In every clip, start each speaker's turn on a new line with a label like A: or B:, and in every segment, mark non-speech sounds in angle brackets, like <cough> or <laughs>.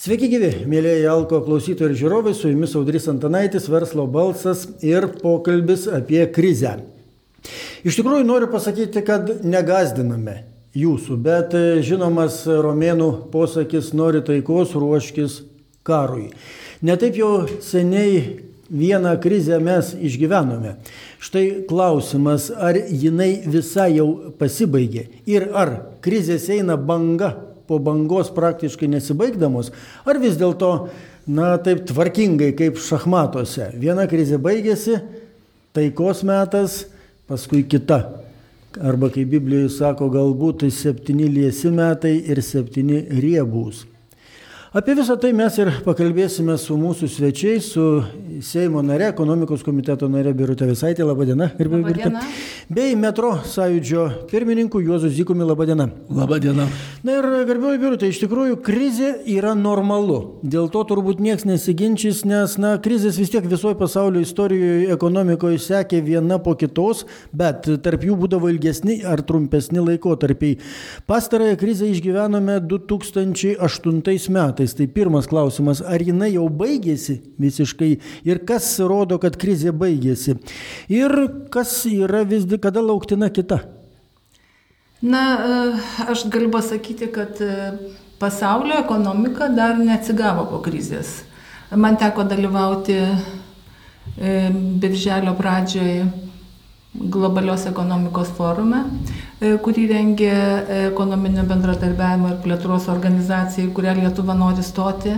A: Sveiki gyvi, mėlyjeji Alko klausytojai ir žiūrovai, su jumis Audrys Antanaitis, verslo balsas ir pokalbis apie krizę. Iš tikrųjų noriu pasakyti, kad negazdiname jūsų, bet žinomas romėnų posakis nori taikos, ruoškis karui. Netaip jau seniai vieną krizę mes išgyvenome. Štai klausimas, ar jinai visai jau pasibaigė ir ar krizės eina banga po bangos praktiškai nesibaigdamos, ar vis dėlto, na, taip tvarkingai kaip šachmatuose. Viena krizė baigėsi, taikos metas, paskui kita. Arba kaip Biblijoje sako, galbūt tai septyni liesi metai ir septyni riebūs. Apie visą tai mes ir pakalbėsime su mūsų svečiais, su Seimo nare, ekonomikos komiteto nare Birutė Visaitė, laba diena, gerbėjai Birutė. Bei metro sąjūdžio pirmininku Juozu Zykumi, laba diena.
B: Labą dieną.
A: Na ir gerbėjai Birutė, iš tikrųjų krizė yra normalu. Dėl to turbūt niekas nesiginčys, nes, na, krizės vis tiek visoje pasaulio istorijoje, ekonomikoje sekė viena po kitos, bet tarp jų būdavo ilgesni ar trumpesni laikotarpiai. Pastarąją krizę išgyvenome 2008 metais metais. Tai pirmas klausimas, ar jinai jau baigėsi visiškai ir kas rodo, kad krizė baigėsi. Ir kas yra vis tik, kada lauktina kita.
C: Na, e, aš galiu pasakyti, kad e, pasaulio ekonomika dar neatsigavo po krizės. Man teko dalyvauti e, birželio pradžioje globalios ekonomikos forume, kurį rengė ekonominio bendradarbiavimo ir plėtros organizacija, į kurią Lietuva nori stoti.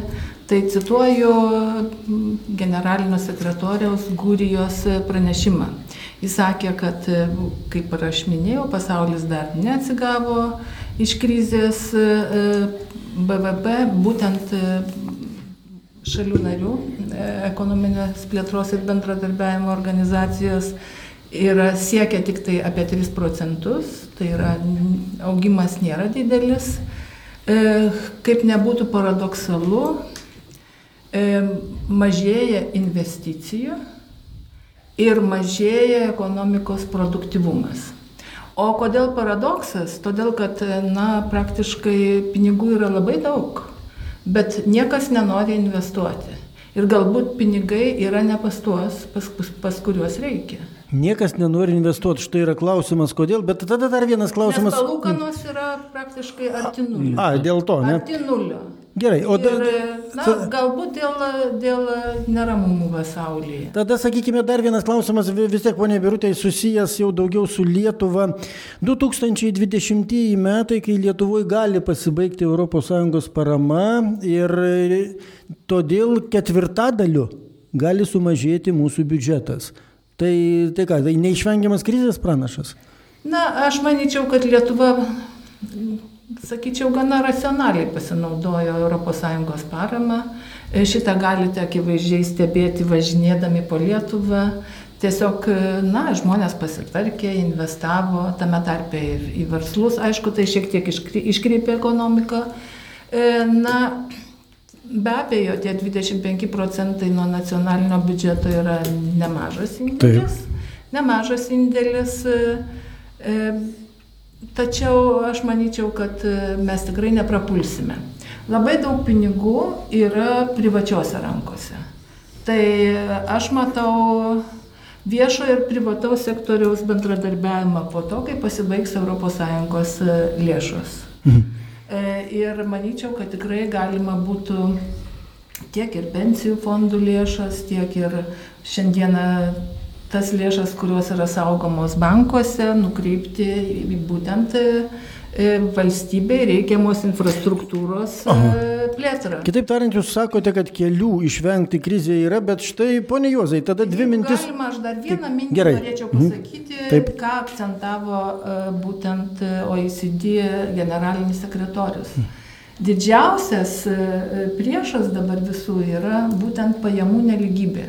C: Tai cituoju generalinio sekretoriaus Gūrijos pranešimą. Jis sakė, kad, e, kaip ir aš minėjau, pasaulis dar neatsigavo iš krizės BVP, e, būtent šalių narių ekonominės plėtros ir bendradarbiavimo organizacijos yra siekia tik tai apie 3 procentus, tai yra augimas nėra didelis. E, kaip nebūtų paradoksalu, e, mažėja investicijų ir mažėja ekonomikos produktivumas. O kodėl paradoksas? Todėl, kad na, praktiškai pinigų yra labai daug, bet niekas nenori investuoti. Ir galbūt pinigai yra ne pas tuos, pas, pas, pas kuriuos reikia.
A: Niekas nenori investuoti, štai yra klausimas, kodėl, bet tada dar vienas klausimas.
C: Nes palūkanos yra praktiškai arti nulio.
A: A, dėl to, ne?
C: Arti nulio.
A: Gerai, o
C: ir, na, galbūt dėl, dėl neramumų pasaulyje.
A: Tada, sakykime, dar vienas klausimas, vis tiek, ponė Birutė, susijęs jau daugiau su Lietuva. 2020 metai, kai Lietuvoje gali pasibaigti ES parama ir todėl ketvirtadaliu gali sumažėti mūsų biudžetas. Tai, tai ką, tai neišvengiamas krizės pranašas?
C: Na, aš manyčiau, kad Lietuva, sakyčiau, gana racionaliai pasinaudojo ES paramą. Šitą galite akivaizdžiai stebėti važinėdami po Lietuvą. Tiesiog, na, žmonės pasitvarkė, investavo, tame tarpe ir į verslus. Aišku, tai šiek tiek iškreipė ekonomiką. Na, Be abejo, tie 25 procentai nuo nacionalinio biudžeto yra nemažas indėlis. Taip. Nemažas indėlis. E, e, tačiau aš manyčiau, kad e, mes tikrai neprapulsime. Labai daug pinigų yra privačiose rankose. Tai aš matau viešo ir privataus sektoriaus bendradarbiavimą po to, kai pasibaigs ES lėšos. Mhm. E, ir manyčiau, kad tikrai galima būtų tiek ir pensijų fondų lėšas, tiek ir šiandieną tas lėšas, kurios yra saugomos bankuose, nukreipti būtent E, valstybei reikiamos infrastruktūros e, Aha. plėtrą.
A: Kitaip tariant, jūs sakote, kad kelių išvengti krizė yra, bet štai, ponė Juozai, tada dvi Jeigu mintis.
C: Galima, aš dar vieną Taip, mintį gerai. norėčiau mhm. pasakyti, Taip. ką akcentavo e, būtent OECD generalinis sekretorius. Mhm. Didžiausias priešas dabar visų yra būtent pajamų neligybė.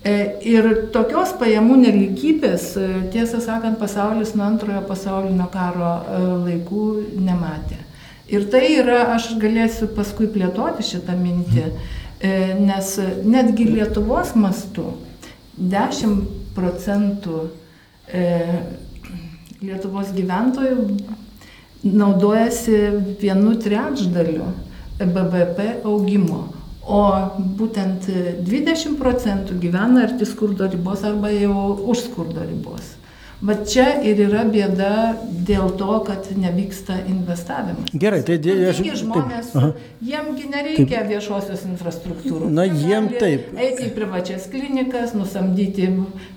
C: E, ir tokios pajamų neligybės, e, tiesą sakant, pasaulis nuo antrojo pasaulinio karo e, laikų nematė. Ir tai yra, aš galėsiu paskui plėtoti šitą mintį, nes netgi Lietuvos mastu 10 procentų Lietuvos gyventojų naudojasi vienu trečdaliu BVP augimo. O būtent 20 procentų gyvena arti skurdo ribos arba jau už skurdo ribos. Va čia ir yra bėda dėl to, kad nevyksta investavimas.
A: Gerai, tai dė, aš...
C: Taigi žmonės, jiemgi nereikia taip. viešosios infrastruktūros.
A: Na, jiem taip.
C: Eiti į privačias klinikas, nusamdyti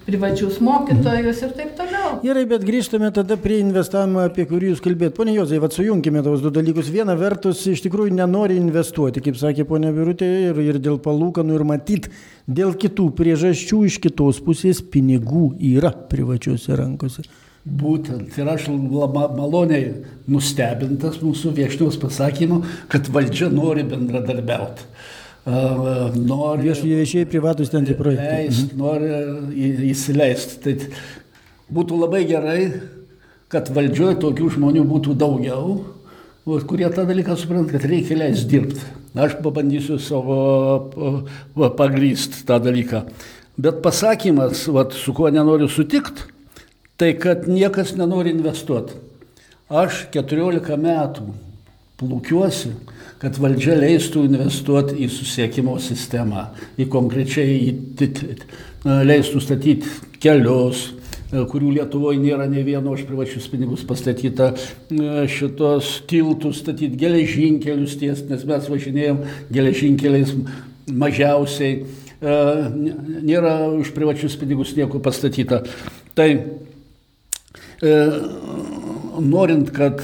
C: privačius mokytojus mhm. ir taip toliau.
A: Gerai, bet grįžtame tada prie investavimo, apie kurį jūs kalbėt. Pone Jozai, vad sujungkime tos du dalykus. Viena vertus, iš tikrųjų nenori investuoti, kaip sakė ponė Birutė, ir, ir dėl palūkanų, ir matyt, dėl kitų priežasčių iš kitos pusės pinigų yra privačiuose rankose.
B: Būtent. Ir aš maloniai nustebintas mūsų viešniaus pasakymu, kad valdžia nori bendradarbiauti.
A: Uh, nori viešieji privatus ten tie projektai.
B: Leist, mhm. nori įsileisti. Tai būtų labai gerai, kad valdžioje tokių žmonių būtų daugiau, kurie tą dalyką supranta, kad reikia leisti dirbti. Aš pabandysiu savo pagrysti tą dalyką. Bet pasakymas, vat, su kuo nenoriu sutikti, tai kad niekas nenori investuoti. Aš 14 metų plūkiuosi, kad valdžia leistų investuoti į susiekimo sistemą, į konkrečiai į, leistų statyti kelius, E, kurių Lietuvoje nėra ne vieno už privačius pinigus pastatyta, e, šitos tiltus statyti, geležinkelius ties, nes mes važinėjom geležinkeliais mažiausiai, e, nėra už privačius pinigus nieko pastatyta. Tai norint, kad,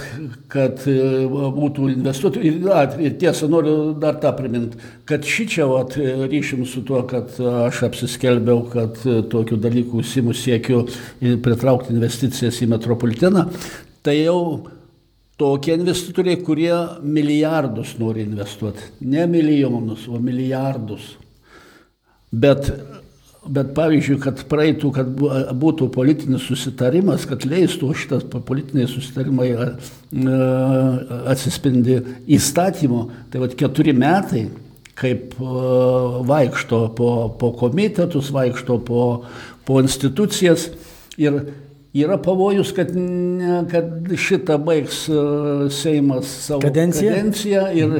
B: kad e, būtų investuotojų. Ir, ir tiesa, noriu dar tą priminti, kad šį čia vat, ryšim su tuo, kad aš apsiskelbiau, kad tokių dalykų užsimu siekiu pritraukti investicijas į metropoliteną, tai jau tokie investitoriai, kurie milijardus nori investuoti. Ne milijonus, o milijardus. Bet Bet pavyzdžiui, kad praeitų, kad būtų politinis susitarimas, kad leistų šitas politiniai susitarimai atsispindi įstatymo, tai vad keturi metai, kaip vaikšto po, po komitetus, vaikšto po, po institucijas ir yra pavojus, kad, kad šitą baigs Seimas savo
A: kadenciją,
B: kadenciją ir,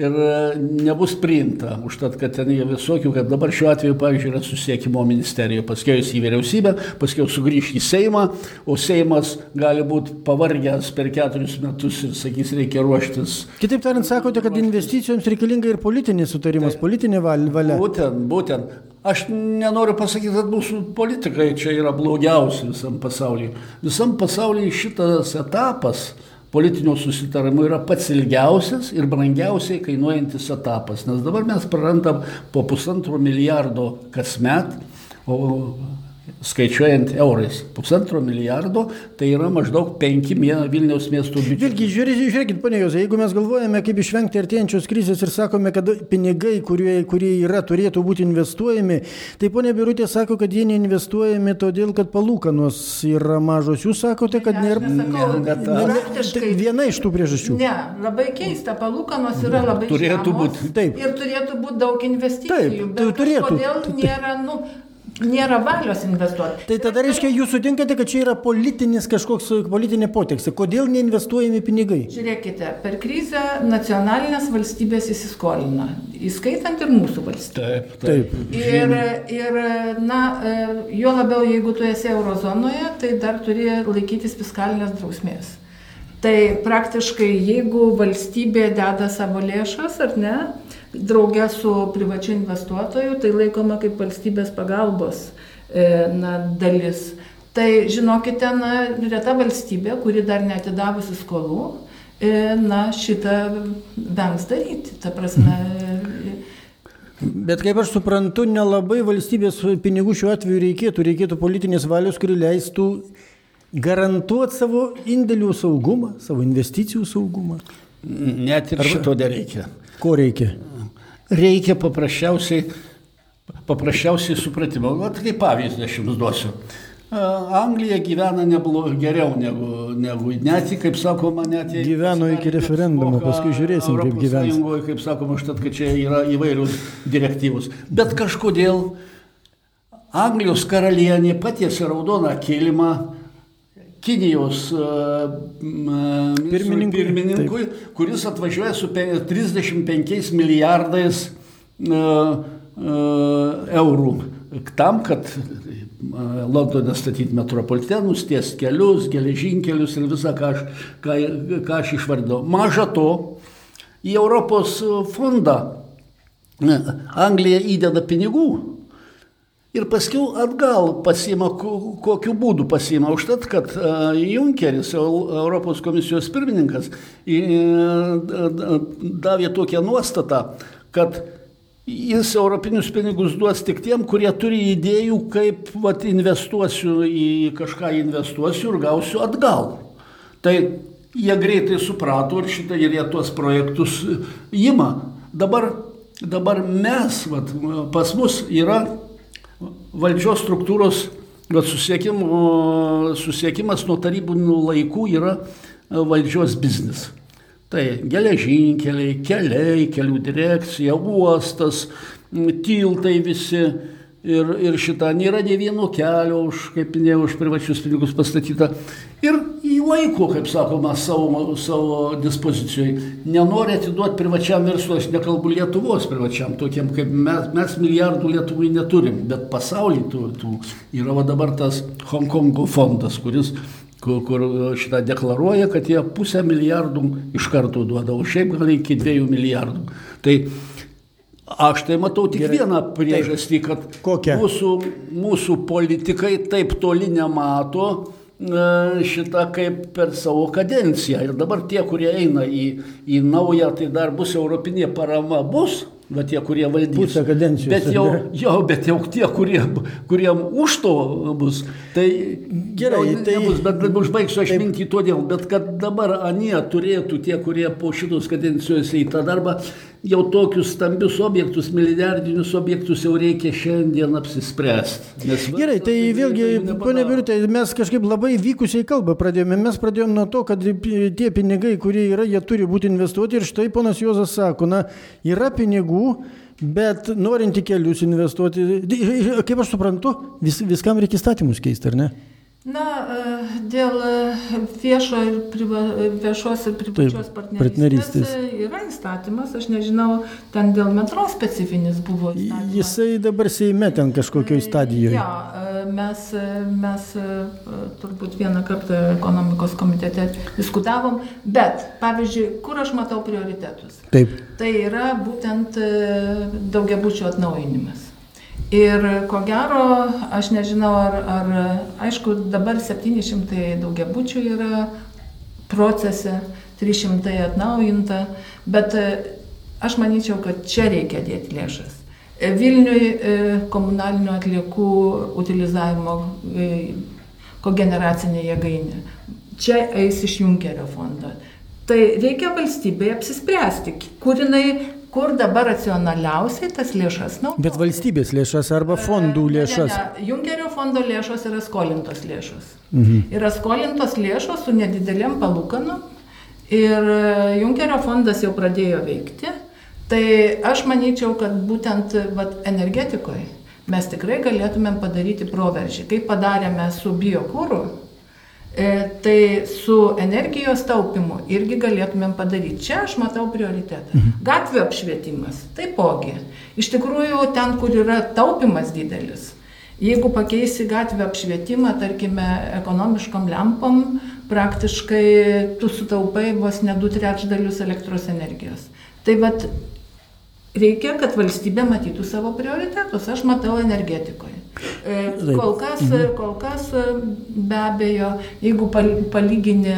B: ir e, nebus priimta. Užtat, kad ten jie visokių, kad dabar šiuo atveju, pavyzdžiui, yra susiekimo ministerija, paskui į vyriausybę, paskui sugrįž į Seimą, o Seimas gali būti pavargęs per keturis metus ir sakys, reikia ruoštis.
A: Kitaip tariant, sakote, kad investicijoms reikalinga ir politinis sutarimas, tai, politinė valia.
B: Būtent, būtent. Aš nenoriu pasakyti, kad mūsų politikai čia yra blogiausi visam pasaulyje. Visam pasaulyje šitas etapas politinio susitarimo yra pats ilgiausias ir brangiausiai kainuojantis etapas, nes dabar mes prarandam po pusantro milijardo kasmet, o skaičiuojant eurais. Pusantro milijardo tai yra maždaug 5 Vilniaus miesto biudžetai.
A: Vėlgi, žiūrėkit, žiūrėkit ponė Jozai, jeigu mes galvojame, kaip išvengti artėjančios krizės ir sakome, kad pinigai, kurie, kurie yra, turėtų būti investuojami, tai ponė Birutė sako, kad jie neinvestuojami todėl, kad palūkanos yra mažos. Jūs sakote, kad nėra...
C: Ne, ne, ne,
A: tai viena iš tų priežasčių.
C: Ne, labai keista, palūkanos yra labai
B: turėtų būti.
A: Taip.
C: Ir turėtų būti daug investicijų.
A: Taip, turėtų.
C: Kodėl nėra, nu, nėra valios investuoti.
A: Tai tada reiškia, jūs sutinkate, kad čia yra politinis kažkoks politinė poteksė. Kodėl neinvestuojami pinigai?
C: Žiūrėkite, per krizę nacionalinės valstybės įsiskolina, įskaitant ir mūsų valstybę.
B: Taip, taip.
C: Ir, ir, na, e, juo labiau, jeigu tu esi eurozonoje, tai dar turi laikytis fiskalinės drausmės. Tai praktiškai, jeigu valstybė deda savo lėšas ar ne, draugė su privačiu investuotoju, tai laikoma kaip valstybės pagalbos e, na, dalis. Tai žinokite, na, reta valstybė, kuri dar netidavusi skolų, e, na, šitą vengs daryti. Ta prasme.
A: Bet kaip aš suprantu, nelabai valstybės pinigų šiuo atveju reikėtų, reikėtų politinės valios, kuri leistų garantuoti savo indėlių saugumą, savo investicijų saugumą.
B: Net ir Ar... šito nereikia.
A: Ko reikia?
B: Reikia paprasčiausiai, paprasčiausiai supratimo. O tai kaip pavyzdį aš jums duosiu. Anglija gyvena neblo, geriau negu, negu net, kaip sakoma, net
A: jei... Gyveno iki referendumo, paskui žiūrėsim, kaip gyvena.
B: Sąjungoje, kaip sakoma, štat, kad čia yra įvairius direktyvus. Bet kažkodėl Anglijos karalienė patiesi raudoną kilimą Kinijos e, ministrui
A: Pirmininkui,
B: pirmininkui kuris atvažiuoja su pe- 35 milijardais e, e, eurų. Tam, kad e, Londone statyti metropolitenus, ties kelius, geležinkelius ir visą, ką aš, ką, ką aš išvardinau. Maža to, į Europos fondą e, Anglija įdeda pinigų ir paskui atgal pasima, ko- kokiu būdu pasima. Užtat, kad e, Junkeris, Eu- Europos komisijos pirmininkas, d- davė tokią nuostatą, kad jis europinius pinigus duos tik tiem, kurie turi idėjų, kaip vat, investuosiu į kažką, investuosiu ir gausiu atgal. Tai jie greitai suprato ir šitą ir jie tuos projektus ima. Dabar, dabar mes, vat, pas mus yra valdžios struktūros vat, susiekim, susiekimas nuo tarybinių laikų yra e, valdžios biznis. Tai geležinkeliai, keliai, kelių direkcija, uostas, tiltai visi. Ir, ir šitą nėra ne vieno kelio, už, kaip minėjau, už privačius pinigus pastatyta. Ir į laiko, kaip sakoma, savo, savo dispozicijoje. Nenori atiduoti privačiam verslui, aš nekalbu Lietuvos privačiam, tokiem kaip mes, mes milijardų Lietuvai neturim, bet pasaulyje tų, tų yra va dabar tas Hongkongo fondas, kuris kur, kur šitą deklaruoja, kad jie pusę milijardų iš karto duoda, o šiaip gal iki dviejų milijardų. Tai aš tai matau tik
A: Gerai.
B: vieną priežastį, kad
A: Kokią?
B: mūsų, mūsų politikai taip toli nemato e, šitą kaip per savo kadenciją. Ir dabar tie, kurie eina į, į naują, tai dar bus europinė parama, bus. Bet tie, kurie valdys.
A: Pusę kadencijos,
B: Bet jau, <laughs> jo, bet jau tie, kurie, kuriem už to bus, tai
A: Gerai,
B: jau
A: tai-
B: nebus, bet užbaigsiu aš
A: taip.
B: mintį todėl, bet kad dabar anie turėtų tie, kurie po šitos kadencijos į tą darbą, jau tokius stambius objektus, milijardinius objektus jau reikia šiandien apsispręsti. Nes
A: Gerai, tai vėlgi, ponia Birutė, mes kažkaip labai vykusiai kalbą pradėjome. Mes pradėjome nuo to, kad tie pinigai, kurie yra, jie turi būti investuoti. Ir štai ponas Juozas sako, na, yra pinigų, bet norint į kelius investuoti, kaip aš suprantu, vis, viskam reikia įstatymus keisti, ar ne?
C: Na, e, dėl e, viešo ir priva, viešos ir privačios
A: Taip,
C: partnerystės
A: partnerystės.
C: e, yra įstatymas, aš nežinau, ten dėl metro specifinis buvo įstatymas.
A: Jisai dabar Seime ten kažkokioj stadijoje.
C: Jo, e, mes, mes turbūt vieną kartą ekonomikos komitete diskutavom, bet, pavyzdžiui, kur aš matau prioritetus?
A: Taip.
C: Tai yra būtent daugiabučių atnaujinimas. Ir ko gero, aš nežinau, ar, ar aišku, dabar 700 daugiabučių yra procese, 300 atnaujinta, bet e, aš manyčiau, kad čia reikia dėti lėšas. E, Vilniui e, komunalinių atliekų utilizavimo kogeneracinė jėgainė. Čia eis iš Junkerio fondo. Tai reikia valstybėje apsispręsti, kur, jinai, kur dabar racionaliausiai tas lėšas naudoti.
A: Bet valstybės lėšas arba fondų lėšas.
C: Ne, ne, Junkerio fondo lėšos yra skolintos lėšos. Mhm. Yra skolintos lėšos su nedidelėm palūkanom ir e, Junkerio fondas jau pradėjo veikti. Tai aš manyčiau, kad būtent vat, energetikoje mes tikrai galėtumėm padaryti proveržį. Kaip padarėme su biokūru, e, tai su energijos taupimu irgi galėtumėm padaryti. Čia aš matau prioritetą. Gatvių apšvietimas taipogi. Iš tikrųjų, ten, kur yra taupimas didelis, Jeigu pakeisi gatvę apšvietimą, tarkime, ekonomiškom lempom, praktiškai tu sutaupai vos ne du trečdalius elektros energijos. Tai vad reikia, kad valstybė matytų savo prioritetus. Aš matau energetikoje. E. Kol kas, kol kas e, be abejo, jeigu pal- palygini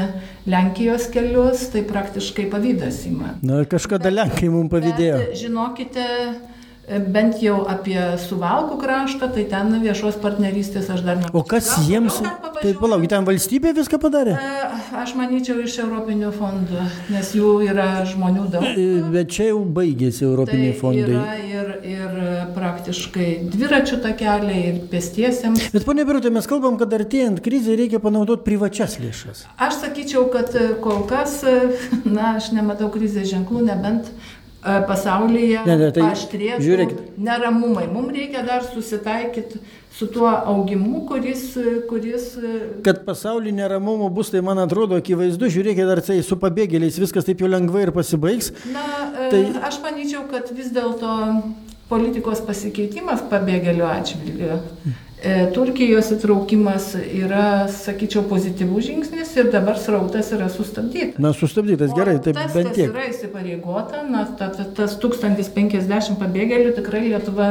C: Lenkijos kelius, tai praktiškai pavydas įma.
A: Na, kažkada Lenkai mums pavydėjo.
C: Bet žinokite, e, bent jau apie suvalkų kraštą, tai ten viešos partnerystės aš dar nemačiau.
A: O kas
C: Gal
A: jiems... Tai palauk, ten valstybė viską padarė?
C: Aš manyčiau iš Europinių fondų, nes jų yra žmonių daug.
A: E, Bet čia jau baigėsi Europiniai
C: Tai
A: fondai.
C: ir, ir praktiškai dviračių takeliai, ir pėstiesiems.
A: Bet ponia Birutė, mes kalbam, kad artėjant krizai reikia panaudoti privačias lėšas.
C: Aš sakyčiau, kad kol kas, na, aš nematau krizės ženklų, nebent pasaulyje
A: Ne, ne, tai
C: aštrėtų
A: žiūrėkit.
C: neramumai. Mums reikia dar susitaikyti su tuo augimu, kuris... kuris
A: Kad pasaulyje neramumų bus, tai man atrodo akivaizdu, žiūrėkit, ar tai su pabėgėliais viskas taip jau lengvai ir pasibaigs.
C: Na, tai...
A: Tai-
C: aš manyčiau, kad vis dėlto politikos pasikeitimas pabėgėlių atžvilgiu. E, Turkijos įtraukimas yra, sakyčiau, pozityvus žingsnis ir dabar srautas yra sustabdytas.
A: Na, sustabdytas
C: O
A: gerai, taip
C: tas,
A: bent tiek.
C: yra įsipareigota, na, ta, ta, tas 1050 pabėgėlių tikrai Lietuva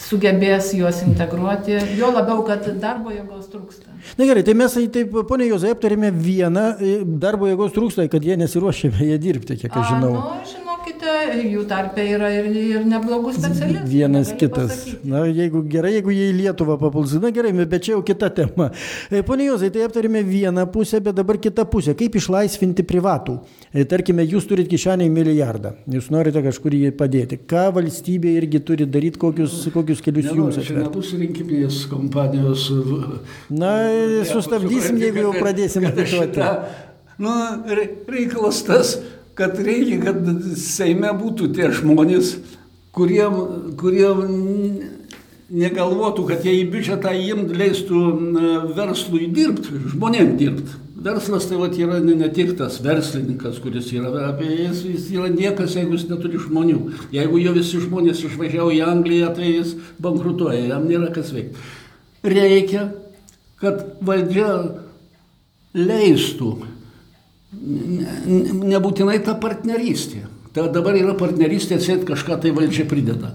C: sugebės juos integruoti, jo labiau, kad darbo jėgos trūksta.
A: Na gerai, tai mes tai taip, ponė Jozai, aptarėme vieną, e, darbo jėgos trūksta, kad jie nesiruošia jie dirbti, kiek aš žinau.
C: A, nu, žinokite, jų tarpe yra ir, ir neblogų specialistų.
A: Vienas kitas.
C: pasakyti.
A: Na, jeigu gerai, jeigu jie į Lietuvą papuls, na gerai, bet čia jau kita tema. E, Pone Jozai, tai aptarėme vieną pusę, bet dabar kita pusė. Kaip išlaisvinti privatų? E, Tarkime, jūs turite kišeniai milijardą, jūs norite kažkur jį padėti. Ką valstybė irgi turi daryti, kokius, kokius kelius jums
B: Nenoriu, čia
A: atverti?
B: nebus rinkiminės kompanijos.
A: Na, sustabdysim, jeigu jau pradėsim
B: šita- Nu, re- reikalas tas, kad reikia, kad Seime būtų tie žmonės, kurie, kurie negalvotų, kad jie į biudžetą jiems leistų na, verslui dirbti, žmonėm dirbti. Verslas tai vat, yra ne, ne tik tas verslininkas, kuris yra, apie jis, jis yra niekas, jeigu jis neturi žmonių. Jeigu jo visi žmonės išvažiavo į Angliją, tai jis bankrutuoja, jam nėra kas veikti. Reikia, kad valdžia leistų, nebūtinai ta partnerystė. Ta dabar yra partnerystė, sėt kažką tai valdžia prideda.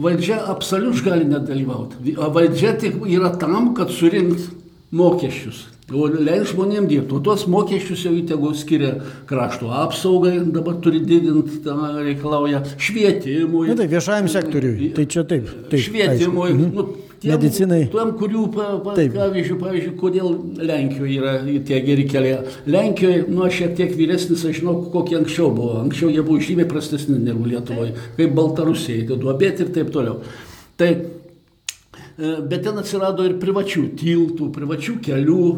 B: Valdžia absoliučiai gali nedalyvauti. Valdžia tik yra tam, kad surinkt mokesčius. O leis žmonėms dirbti. O tuos mokesčius jau įtegu skiria krašto apsaugai, dabar turi didinti, tą reikalauja švietimui.
A: Na tai viešajam sektoriui. Tai čia taip. taip
B: Švietimui,
A: aišku. Mhm.
B: nu, tiem,
A: Medicinai.
B: Tuom, kurių, pa, pa, pavyzdžiui, pavyzdžiui, kodėl Lenkijoje yra tie geri keliai. Lenkijoje, nu, aš šiek tiek vyresnis, aš žinau, kokie anksčiau buvo. Anksčiau jie buvo žymiai prastesni negu Lietuvoje, kaip Baltarusijai, tai duobėti ir taip toliau. Tai, e, bet ten atsirado ir privačių tiltų, privačių kelių.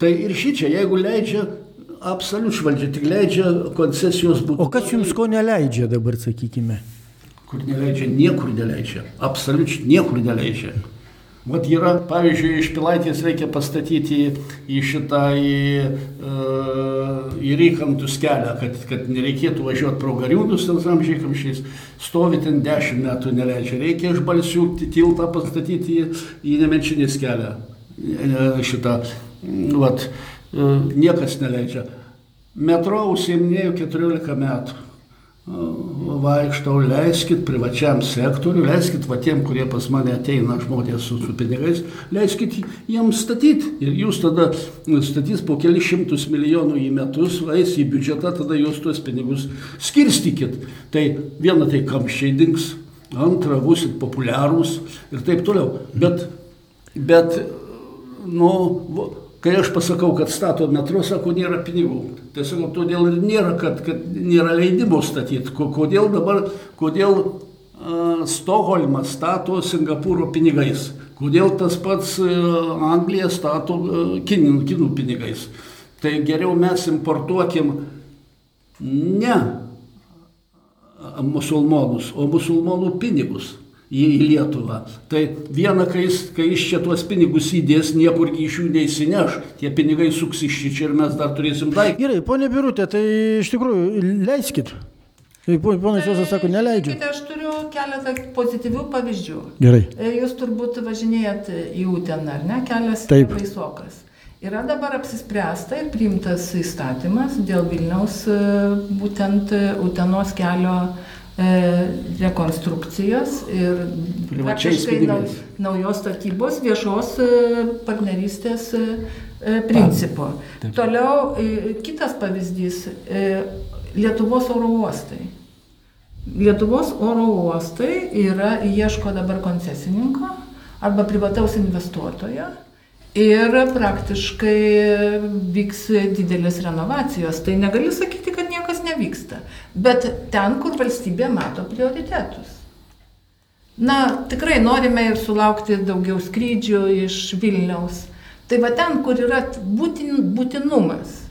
B: Tai ir šį čia, jeigu leidžia, absoliučiai valdžia, tik leidžia koncesijos būtų.
A: O kas jums ko neleidžia dabar, sakykime?
B: Kur neleidžia, niekur neleidžia. Absoliučiai niekur neleidžia. Vat yra, pavyzdžiui, iš Pilaitės reikia pastatyti į šitą, į, uh, į Rykantus kelią, kad, kad nereikėtų važiuoti pro Gariūnus ten amžiaikamšiais. Stovi ten dešimt metų neleidžia. Reikia iš Balsių tiltą pastatyti į, į Nemenčinės kelią. E, Šitą, vat, e, niekas neleidžia. Metro užsiminėjau 14 metų vaikštau, leiskit privačiam sektoriui, leiskit va tiem, kurie pas mane ateina žmonės su, su pinigais, leiskit jiems statyti. Ir jūs tada statys po kelius šimtus milijonų į metus, eis į biudžetą, tada jūs tuos pinigus skirstykit. Tai viena tai kamščiai dings, antra būsit populiarūs ir taip toliau. Bet, bet nu, Kai aš pasakau, kad stato metro, sako, nėra pinigų. Tai sakau, todėl ir nėra, kad, kad nėra leidimo statyti. Ko- Kodėl dabar, kodėl uh, Stokholmas stato Singapūro pinigais? Kodėl tas pats uh, Anglija stato uh, kinų, kinų pinigais? Tai geriau mes importuokim ne musulmonus, o musulmonų pinigus į į Lietuvą. Tai viena, kai jis, kai jis čia tuos pinigus įdės, niekur iš jų neįsineš, tie pinigai suks iš čia ir mes dar turėsim daiktą.
A: Gerai, ponė Birutė, tai iš tikrųjų leiskit. Tai pon- Ponas Josas sako, neleidžiu.
C: Žiūrėkite, Aš turiu keletą pozityvių pavyzdžių.
A: Gerai.
C: E, Jūs turbūt važinėjat į Uteną, ar ne? Kelias
A: Taip.
C: baisokas. Yra dabar apsispręsta ir priimtas įstatymas dėl Vilniaus e, būtent e, Utenos kelio e, rekonstrukcijos ir praktiškai naujos statybos viešos e, partnerystės e, e, principo. Toliau e, kitas pavyzdys e, - Lietuvos oro uostai. Lietuvos oro uostai yra ieško dabar koncesininko arba privataus investuotojo ir praktiškai vyks didelės renovacijos. Tai negali sakyti, nevyksta. Bet ten, kur valstybė mato prioritetus. Na, tikrai norime ir sulaukti daugiau skrydžių iš Vilniaus. Tai va ten, kur yra būtin, būtinumas.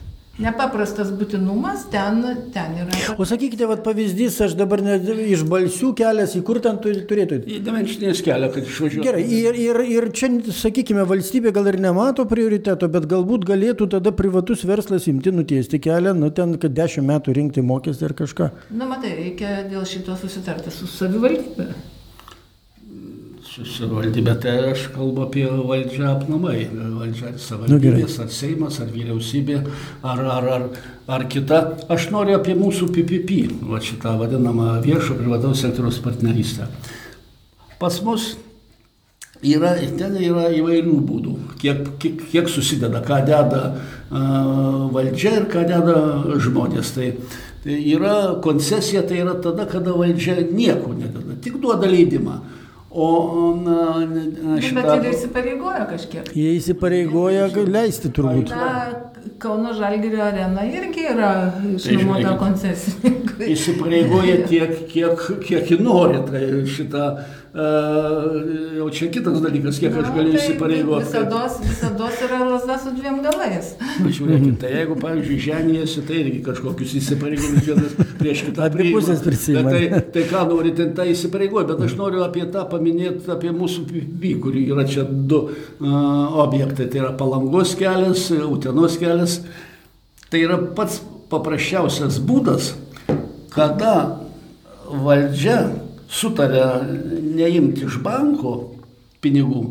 C: Nepaprastas būtinumas, ten, ten yra.
A: O sakykite, vat, pavyzdys, aš dabar ne, iš balsių kelias, į kur ten turėtų.
B: Į dimensinės kelią, kad išvažiuotų.
A: Gerai, ir, ir, ir čia, sakykime, valstybė gal ir nemato prioriteto, bet galbūt galėtų tada privatus verslas imti, nutiesti kelią, nu ten, kad dešimt metų rinkti mokestį ar kažką.
C: Na, matai, reikia dėl šito susitarti su savivaldybė.
B: Susivaldybė, tai aš kalbu apie valdžią apnamai. Valdžia
A: Nu,
B: savivaldybės, ar Seimas, ar vyriausybė, ar, ar, ar, ar kita. Aš noriu apie mūsų PPP, va šitą vadinamą viešo privataus sektoriaus partnerystę. Pas mus yra, ten yra įvairių būdų, kiek, kiek, kiek susideda, ką deda uh, valdžia ir ką deda žmonės. Tai, tai yra koncesija, tai yra tada, kada valdžia nieko nededa, tik duoda leidimą. O na, na,
C: Nu, bet
B: šitą...
C: ir įsipareigoja kažkiek.
A: Jie įsipareigoja leisti turbūt.
C: Na, Kauno Žalgirio arena irgi yra išnuomota
B: žiūrėkit.
C: koncesininkui.
B: Įsipareigoja <laughs> tiek, kiek, kiek nori. Tai šitą, uh, jau čia kitas dalykas, kiek aš galiu įsipareigoti.
C: Visada, visada yra lasda su dviem galais.
B: Pažiūrėkit, tai jeigu, pavyzdžiui, ženijasi, tai irgi kažkokius įsipareigojimus vienas prieš kitą.
A: Pusės prisiima.
B: Bet Tai, tai ką nori, ten tą įsipareigoja, bet aš noriu apie tą paminėti, apie mūsų PPP, kur yra čia du uh, objektai. Tai yra Palangos kelias, Utenos kelias. Tai yra pats paprasčiausias būdas, kada valdžia sutarė neimti iš banko pinigų,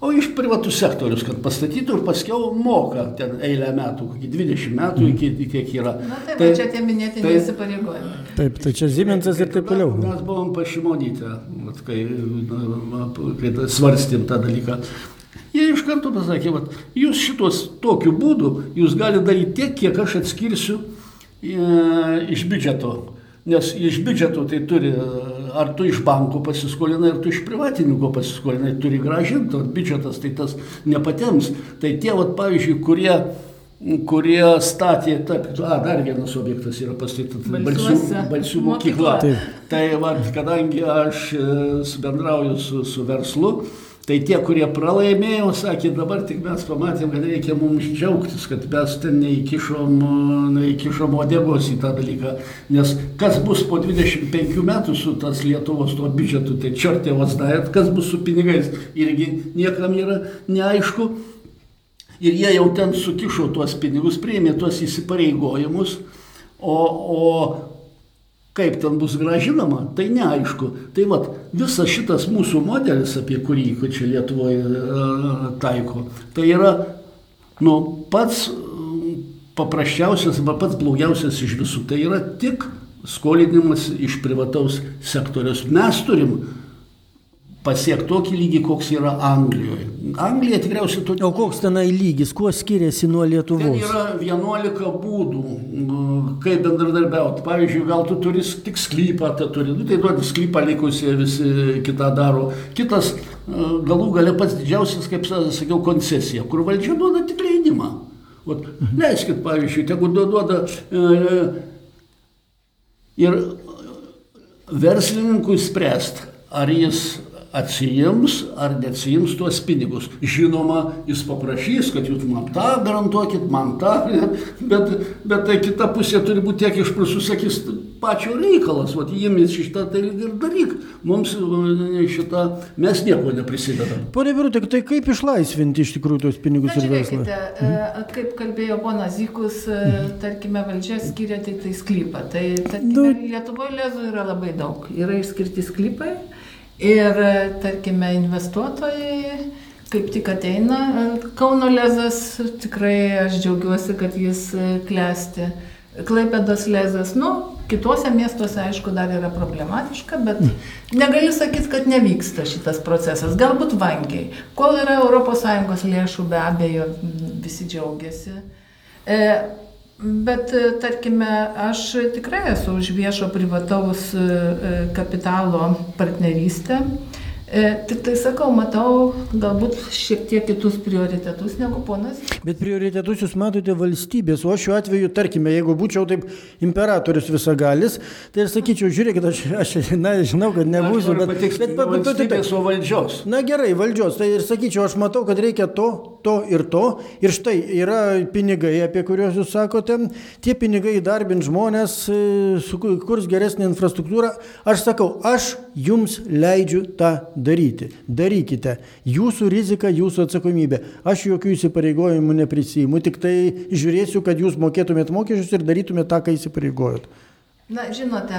B: o iš privatų sektorius, kad pastatytų ir paskiau moka ten eilę metų, kokį 20 metų, iki, iki kiek yra.
C: Na tai, tai čia tie minėti
B: tai-
C: neįsipareigojimai.
A: Taip, tai čia Zimensas ir taip toliau.
B: Mes buvom pašimonytę, vat kai, kai ta- svarstėm tą dalyką. Jie iš karto pasakė, vat, jūs šitos tokiu būdu, jūs galite daryti tiek, kiek aš atskirsiu e, iš biudžeto. Nes iš biudžeto tai turi, ar tu iš banko pasiskolinai, ar tu iš privatininko pasiskolinai, turi gražinti, o biudžetas tai tas nepatems. Tai tie, vat, pavyzdžiui, kurie kurie statė, taip, a, dar vienas objektas yra pastatytas, Balsių. Balsių mokykla.
C: Mokykla.
B: Tai va, kadangi aš e, bendrauju su, su verslu, tai tie, kurie pralaimėjo, sakė, dabar tik mes pamatėm, kad reikia mums džiaugtis, kad mes ten neįkišom, neįkišom odegos į tą dalyką. Nes kas bus po 25 metų su tas Lietuvos tuo biudžetu, tai čertėvas daėt, kas bus su pinigais, irgi niekam yra neaišku. Ir jie jau ten sukišo tuos pinigus, priėmė tuos įsipareigojimus, o, o kaip ten bus gražinama, tai neaišku. Tai vad, visas šitas mūsų modelis, apie kurį čia Lietuvoje e, taiko, tai yra nu, pats e, paprasčiausias arba pats blogiausias iš visų. Tai yra tik skolinimas iš privataus sektoriaus. Mes turim pasiekti tokį lygį, koks yra Anglijoje. Anglija tikriausiai to
A: O koks tenai lygis, kuo skiriasi nuo
B: Ten
A: Lietuvos?
B: yra 11 būdų, kaip bendradarbiauti. Pavyzdžiui, gal tu turi tik sklypą, tai turi, nu, tai duodi sklypą likusie visi kitą daro. Kitas e, galų gale pats didžiausias, kaip sa- sakiau, koncesija, kur valdžia duoda tik leidimą. Vat, leiskit, pavyzdžiui, tegu du- duoda e, ir verslininkui spręsti, ar jis atsijims ar neatsijims tuos pinigus. Žinoma, jis paprašys, kad jūs man tą garantuokit, man tą, <laughs> bet, bet tai kita pusė turi būti tiek išprusų, sakys, pačio reikalas, o jiemis šitą tai ir daryk. Mums e, šitą, mes nieko neprisidedam.
A: Pone Birutė, tai kaip išlaisvinti iš tikrųjų tos pinigus
C: Na,
A: ir verslą?
C: e, kaip kalbėjo ponas Zykus, e, tarkime, valdžia skiria tik tai sklypą. Tai, tarkime,
A: Nu.
C: Lietuvoje lezų yra labai daug. Yra išskirti sklypai ir, e, tarkime, investuotojai kaip tik ateina. Kauno lezas, tikrai aš džiaugiuosi, kad jis e, klesti. Klaipėdos lezas, nu, kitose miestuose, aišku, dar yra problematiška, bet negali sakyti, kad nevyksta šitas procesas. Galbūt vangiai. Kol yra ES lėšų, be abejo, visi džiaugiasi. E, bet, e, tarkime, aš tikrai esu už viešo privataus e, e, kapitalo partnerystę. E, tik tai sakau, matau galbūt šiek tiek kitus prioritetus negu ponas
A: Bet prioritetus jūs matote valstybės, o šiuo atveju, tarkime, jeigu būčiau taip imperatorius visagalis, tai ir sakyčiau, žiūrėkit, aš, aš na, žinau, kad nebūsiu, bet... bet, bet, bet, bet, bet,
B: o valdžios.
A: Na gerai, valdžios, tai ir sakyčiau, aš matau, kad reikia to, to ir to. Ir štai yra pinigai, apie kuriuos jūs sakote, tie pinigai įdarbint žmonės, e, sukurs geresnį infrastruktūrą. Aš sakau, aš jums leidžiu tą daryti. Darykite. Jūsų rizika, jūsų atsakomybė. Aš jokių įsipareigojimų neprisijimu, tik tai žiūrėsiu, kad jūs mokėtumėt mokesčius ir darytumėt tą, ką įsipareigojot.
C: Na, žinote,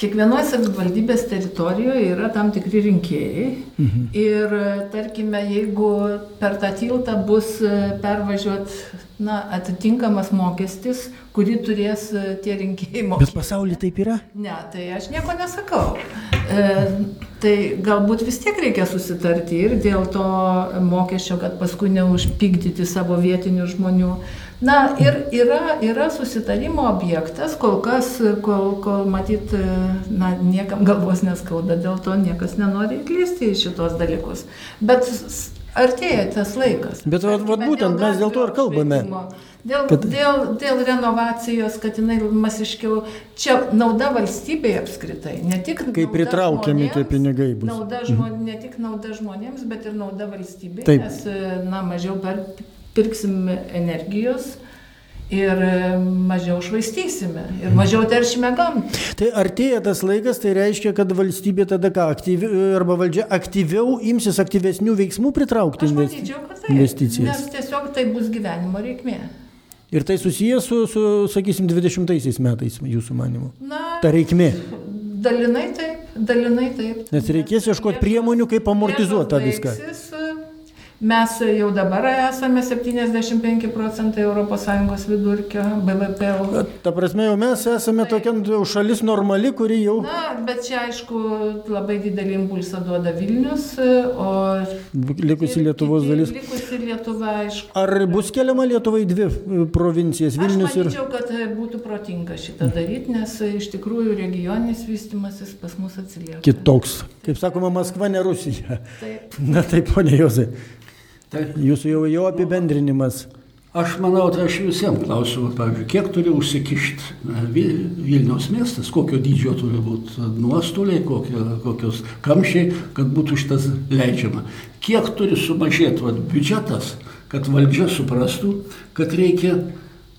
C: kiekvienoje savivaldybės teritorijoje yra tam tikri rinkėjai. Mhm. Ir tarkime, jeigu per tą tiltą bus e, pervažiuot na, atitinkamas mokestis, kurį turės e, tie rinkėjai mokėti.
A: Bet pasaulyje taip yra?
C: Ne, tai aš nieko nesakau. E, tai galbūt vis tiek reikia susitarti ir dėl to mokesčio, kad paskui neužpykdyti savo vietinių žmonių. Na ir yra, yra susitarimo objektas, kol kas, kol, kol matyt, na, niekam galvos neskauda, dėl to niekas nenori įklysti į šitos dalykus. Bet artėja tas laikas.
A: Bet vat, vat, būtent mes dėl to ir kalbame.
C: Dėl, kad... dėl, dėl renovacijos, kad jinai masiškiau, čia nauda valstybėje apskritai, ne tik...
A: Kai pritraukiami tie pinigai bus.
C: Nauda žmon, ne tik nauda žmonėms, bet ir nauda valstybėje, Taip. nes, na, mažiau per pirksim energijos ir mažiau švaistysime ir mažiau teršime gamtą.
A: Tai artėja tas laikas, tai reiškia, kad valstybė tada ką, aktyvi, arba valdžia aktyviau imsis aktyvesnių veiksmų pritraukti
C: Aš manyčiau, tai, investicijas. Nes tiesiog tai bus gyvenimo reikmė.
A: Ir tai susijęs su, su sakysim, 20 metais, jūsų manimu. Na, ta reikmė.
C: Dalinai taip, dalinai taip.
A: Nes reikės ieškoti priemonių, kaip amortizuoti tą viską. Veiksis,
C: Mes jau dabar esame 75 procentai ES vidurkio BVP.
A: Ta prasme, jau mes esame tokia šalis normali, kuri jau.
C: Na, bet čia aišku labai didelį impulsą duoda Vilnius, o.
A: Likusi Lietuvos dalis.
C: Likusi Lietuva, aišku.
A: Ar bus keliama Lietuvai dvi provincijas - Vilnius
C: ir. Aš manyčiau, kad būtų protinga šitą daryti, nes iš tikrųjų regioninis vystimasis pas mus atsilieka.
A: Kitoks. Kaip sakoma, Maskva ne Rusija. Taip. Na taip, ponė Jozai. Tai, Jūsų jau, jau apibendrinimas.
B: Aš manau, tai aš visiems klausiu, pavyzdžiui, kiek turi užsikišti Vilniaus miestas, kokio dydžio turi būti nuostoliai, kokio, kokios kamščiai, kad būtų šitas leidžiama. Kiek turi sumažėti vat, biudžetas, kad valdžia suprastų, kad reikia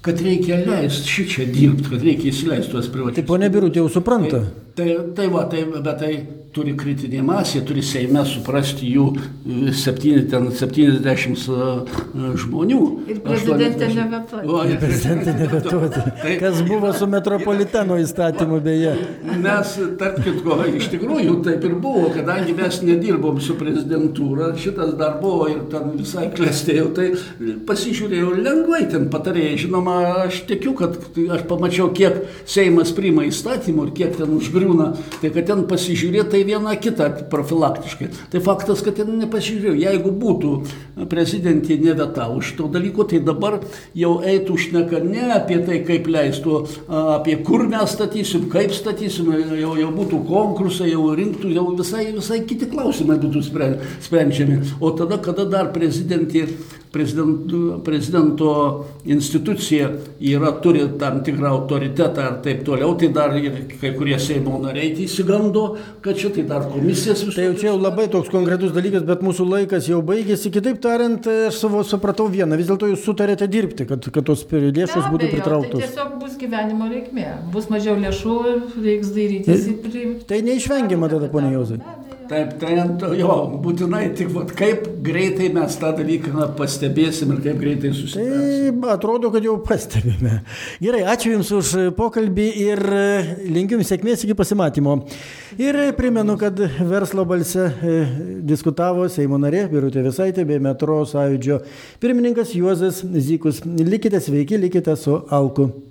B: kad reikia leisti šį čia dirbti, kad reikia įsileisti tuos privačius.
A: Tai ponė Birutė jau supranta.
B: Tai, tai, tai va, tai, bet tai turi kritinė masė, turi Seime suprasti jų 7, ten 70 žmonių.
C: Ir prezidentė nevetuoti.
A: Ir prezidentė nevetuoti. <laughs> Tai, Kas buvo su metropoliteno įstatymu beje.
B: Mes, tarp kitko, iš tikrųjų taip ir buvo, kadangi mes nedirbom su prezidentūra, šitas dar buvo ir ten visai klestėjau, tai pasižiūrėjau lengvai ten patarėjai. Žinoma, aš tikiu, kad aš pamačiau, kiek Seimas priima įstatymų ir kiek ten užgriūna, tai kad ten pasižiūrėti, tai viena kita profilaktiškai. Tai faktas, kad ten nepasižiūrėjau. Jeigu būtų prezidentė nevetavo šito dalyko, tai dabar jau eitų šneka ne apie tai, kaip leistų, apie kur mes statysim, kaip statysim, jau, jau būtų konkursai, jau rinktų, jau visai, visai kiti klausimai būtų sprendžiami. O tada, kada dar prezidentė prezidento, prezidento institucija yra, turi tam tikrą autoritetą ir taip toliau, tai dar ir kai kurie Seimo nariai įsigando, kad šitai dar komisijas visų.
A: Tai jau čia jau labai toks konkretus dalykas, bet mūsų laikas jau baigėsi. Kitaip tariant, aš savo supratau vieną, vis dėlto jūs sutarėte dirbti, kad, kad tos lėšos būtų tai pritrauktos.
C: Tai tiesiog bus gyvenimo reikmė, bus mažiau lėšų, reiks priimti.
A: Tai neišvengiama tada, ponia Jauzai.
B: Taip, tai jo, būtinai tik vat, kaip greitai mes tą dalyką pastebėsim ir kaip greitai susitarsime.
A: Tai atrodo, kad jau pastebime. Gerai, ačiū Jums už pokalbį ir linkiu Jums sėkmės iki pasimatymo. Ir primenu, kad verslo balse e, diskutavo Seimo narė Birutė Visaitė bei metro sąjūdžio pirmininkas Juozas Zykus. Likite sveiki, likite su Alku.